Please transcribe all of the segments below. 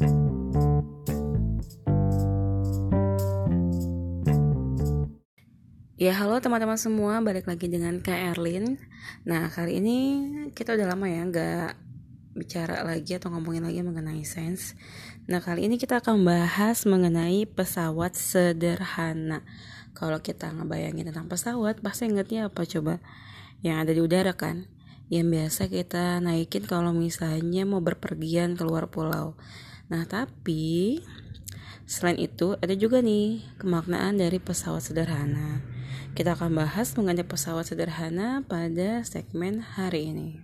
Ya halo teman-teman semua, balik lagi dengan Kak Erlin. Nah kali ini kita udah lama ya nggak bicara lagi atau ngomongin lagi mengenai sains. Nah kali ini kita akan bahas mengenai pesawat sederhana. Kalau kita ngebayangin tentang pesawat pasti ingetnya apa coba? Yang ada di udara kan? Yang biasa kita naikin kalau misalnya mau berpergian keluar pulau Nah tapi Selain itu, ada juga nih kemaknaan dari pesawat sederhana. Kita akan bahas mengenai pesawat sederhana pada segmen hari ini.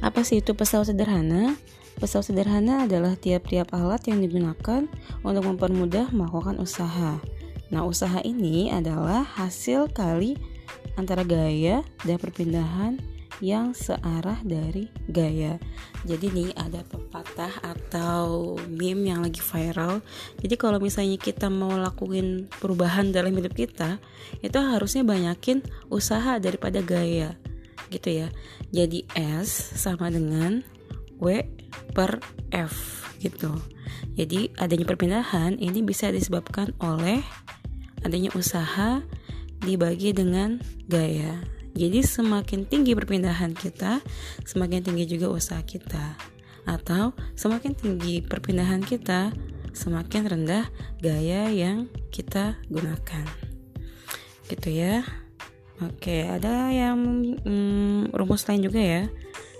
Apa sih itu pesawat sederhana? Pesawat sederhana adalah tiap-tiap alat yang digunakan untuk mempermudah melakukan usaha. Nah, usaha ini adalah hasil kali antara gaya dan perpindahan yang searah dari gaya. Jadi nih ada pepatah atau meme yang lagi viral. Jadi kalau misalnya kita mau lakuin perubahan dalam hidup kita, itu harusnya banyakin usaha daripada gaya. Gitu ya. Jadi S sama dengan W per F gitu. Jadi adanya perpindahan ini bisa disebabkan oleh adanya usaha dibagi dengan gaya. Jadi semakin tinggi perpindahan kita, semakin tinggi juga usaha kita. Atau semakin tinggi perpindahan kita, semakin rendah gaya yang kita gunakan. Gitu ya. Oke, ada yang hmm, rumus lain juga ya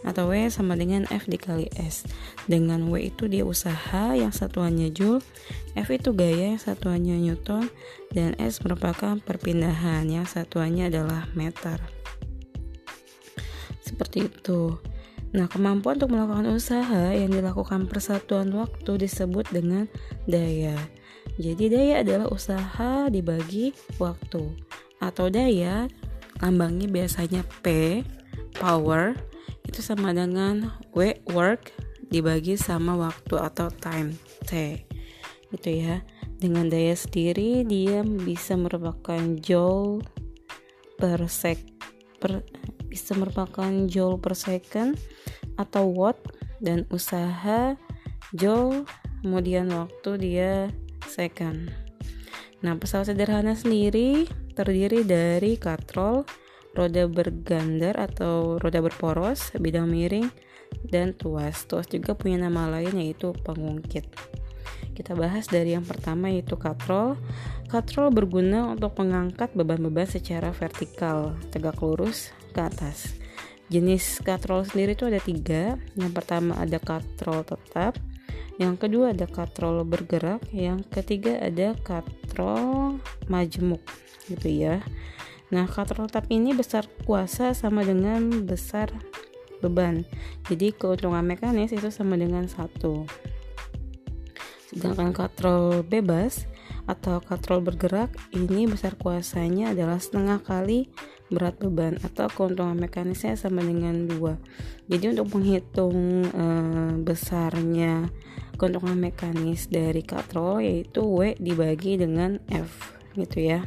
atau W sama dengan F dikali S. Dengan W itu dia usaha yang satuannya Joule F itu gaya yang satuannya Newton dan S merupakan perpindahan yang satuannya adalah meter. Seperti itu. Nah, kemampuan untuk melakukan usaha yang dilakukan persatuan waktu disebut dengan daya. Jadi, daya adalah usaha dibagi waktu, atau daya lambangnya biasanya P, power, itu sama dengan W, work, dibagi sama waktu atau time, T. Itu ya. Dengan daya sendiri, dia bisa merupakan joule per sek per bisa merupakan joule per second atau watt dan usaha joule kemudian waktu dia second. Nah, pesawat sederhana sendiri terdiri dari katrol, roda bergandar atau roda berporos, bidang miring, dan tuas. Tuas juga punya nama lain yaitu pengungkit. Kita bahas dari yang pertama yaitu katrol. Katrol berguna untuk mengangkat beban-beban secara vertikal, tegak lurus ke atas. Jenis katrol sendiri itu ada tiga. Yang pertama ada katrol tetap, yang kedua ada katrol bergerak, yang ketiga ada katrol majemuk, gitu ya. Nah, katrol tetap ini besar kuasa sama dengan besar beban. Jadi keuntungan mekanis itu sama dengan satu. Sedangkan katrol bebas atau katrol bergerak ini besar kuasanya adalah setengah kali berat beban atau keuntungan mekanisnya sama dengan dua. Jadi untuk menghitung e, besarnya keuntungan mekanis dari katrol yaitu W dibagi dengan F gitu ya.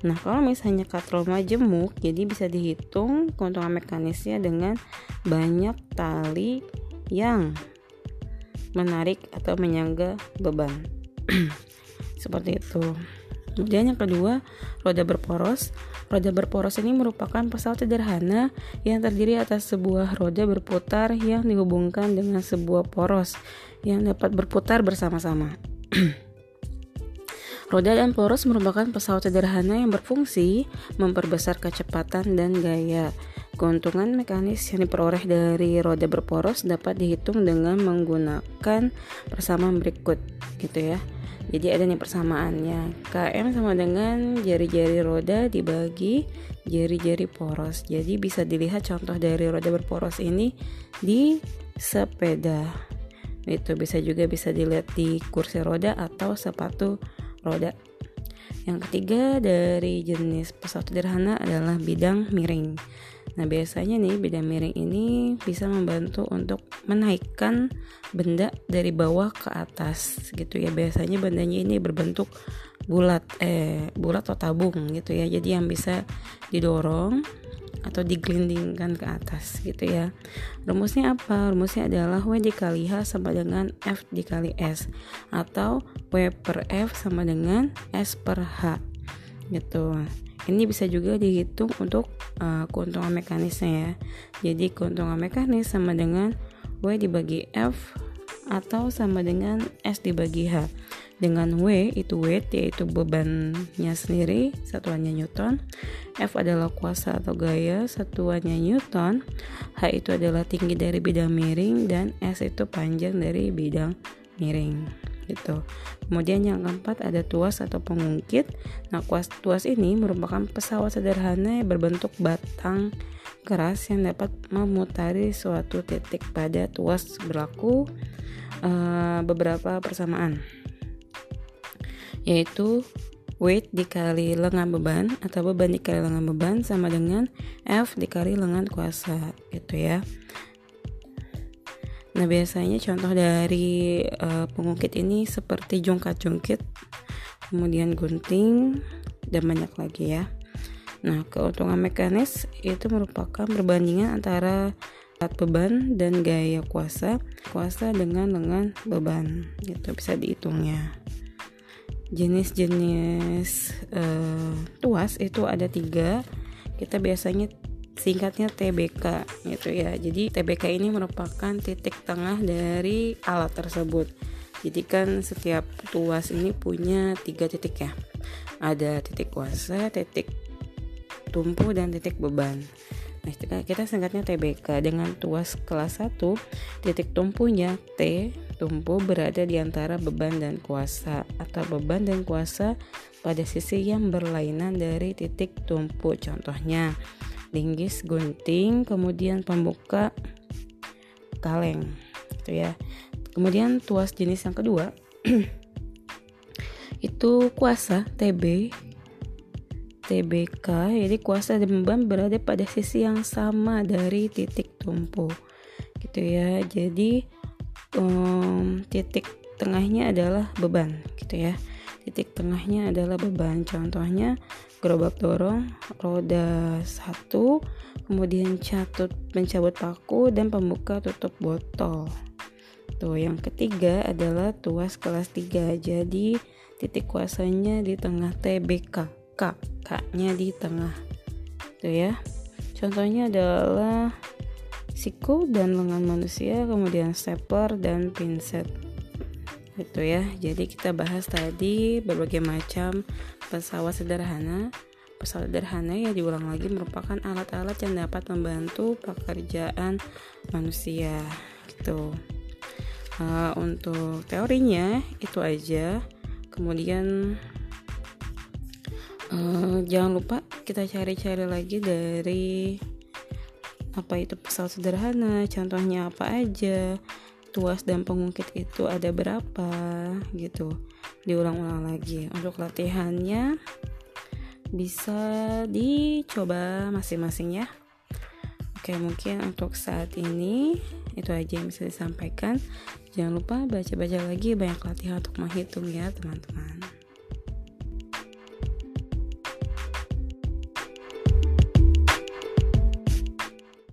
Nah kalau misalnya katrol majemuk jadi bisa dihitung keuntungan mekanisnya dengan banyak tali yang menarik atau menyangga beban. seperti itu. Kemudian yang kedua roda berporos. Roda berporos ini merupakan pesawat sederhana yang terdiri atas sebuah roda berputar yang dihubungkan dengan sebuah poros yang dapat berputar bersama-sama Roda dan poros merupakan pesawat sederhana yang berfungsi memperbesar kecepatan dan gaya. Keuntungan mekanis yang diperoleh dari roda berporos dapat dihitung dengan menggunakan persamaan berikut, gitu ya. Jadi ada nih persamaannya. KM sama dengan jari-jari roda dibagi jari-jari poros. Jadi bisa dilihat contoh dari roda berporos ini di sepeda. Itu bisa juga bisa dilihat di kursi roda atau sepatu roda. Yang ketiga dari jenis pesawat sederhana adalah bidang miring. Nah, biasanya nih bidang miring ini bisa membantu untuk menaikkan benda dari bawah ke atas gitu ya. Biasanya bendanya ini berbentuk bulat eh bulat atau tabung gitu ya. Jadi yang bisa didorong atau digelindingkan ke atas gitu ya. Rumusnya apa? Rumusnya adalah W dikali H sama dengan F dikali S atau W per F sama dengan S per H gitu. Ini bisa juga dihitung untuk uh, keuntungan mekanisnya ya. Jadi keuntungan mekanis sama dengan W dibagi F atau sama dengan S dibagi H dengan W itu weight yaitu bebannya sendiri satuannya Newton F adalah kuasa atau gaya satuannya Newton H itu adalah tinggi dari bidang miring dan S itu panjang dari bidang miring gitu. Kemudian yang keempat ada tuas atau pengungkit. Nah, tuas, tuas ini merupakan pesawat sederhana yang berbentuk batang keras yang dapat memutari suatu titik pada tuas berlaku uh, beberapa persamaan yaitu weight dikali lengan beban atau beban dikali lengan beban sama dengan F dikali lengan kuasa gitu ya Nah biasanya contoh dari uh, pengungkit ini seperti jungkat-jungkit, kemudian gunting dan banyak lagi ya. Nah keuntungan mekanis itu merupakan perbandingan antara beban dan gaya kuasa, kuasa dengan lengan beban, itu bisa dihitungnya jenis-jenis uh, tuas itu ada tiga. Kita biasanya singkatnya TBK gitu ya. Jadi TBK ini merupakan titik tengah dari alat tersebut. Jadi kan setiap tuas ini punya tiga titik ya. Ada titik kuasa titik tumpu dan titik beban. Nah, kita singkatnya TBK dengan tuas kelas 1, titik tumpunya T, tumpu berada di antara beban dan kuasa atau beban dan kuasa pada sisi yang berlainan dari titik tumpu. Contohnya, linggis gunting, kemudian pembuka kaleng. Gitu ya. Kemudian tuas jenis yang kedua itu kuasa TB TBK jadi kuasa dan beban berada pada sisi yang sama dari titik tumpu gitu ya jadi um, titik tengahnya adalah beban gitu ya. Titik tengahnya adalah beban. Contohnya gerobak dorong roda satu kemudian catut mencabut paku dan pembuka tutup botol. Tuh yang ketiga adalah tuas kelas 3 jadi titik kuasanya di tengah TBK K K-nya di tengah. Tuh ya. Contohnya adalah siku dan lengan manusia kemudian stapler dan pinset. Itu ya. Jadi kita bahas tadi berbagai macam pesawat sederhana. Pesawat sederhana ya diulang lagi merupakan alat-alat yang dapat membantu pekerjaan manusia. Gitu. Uh, untuk teorinya itu aja. Kemudian uh, jangan lupa kita cari-cari lagi dari apa itu pesawat sederhana? Contohnya apa aja? Tuas dan pengungkit itu ada berapa? Gitu. Diulang-ulang lagi. Untuk latihannya bisa dicoba masing-masing ya. Oke mungkin untuk saat ini itu aja yang bisa disampaikan. Jangan lupa baca-baca lagi. Banyak latihan untuk menghitung ya teman-teman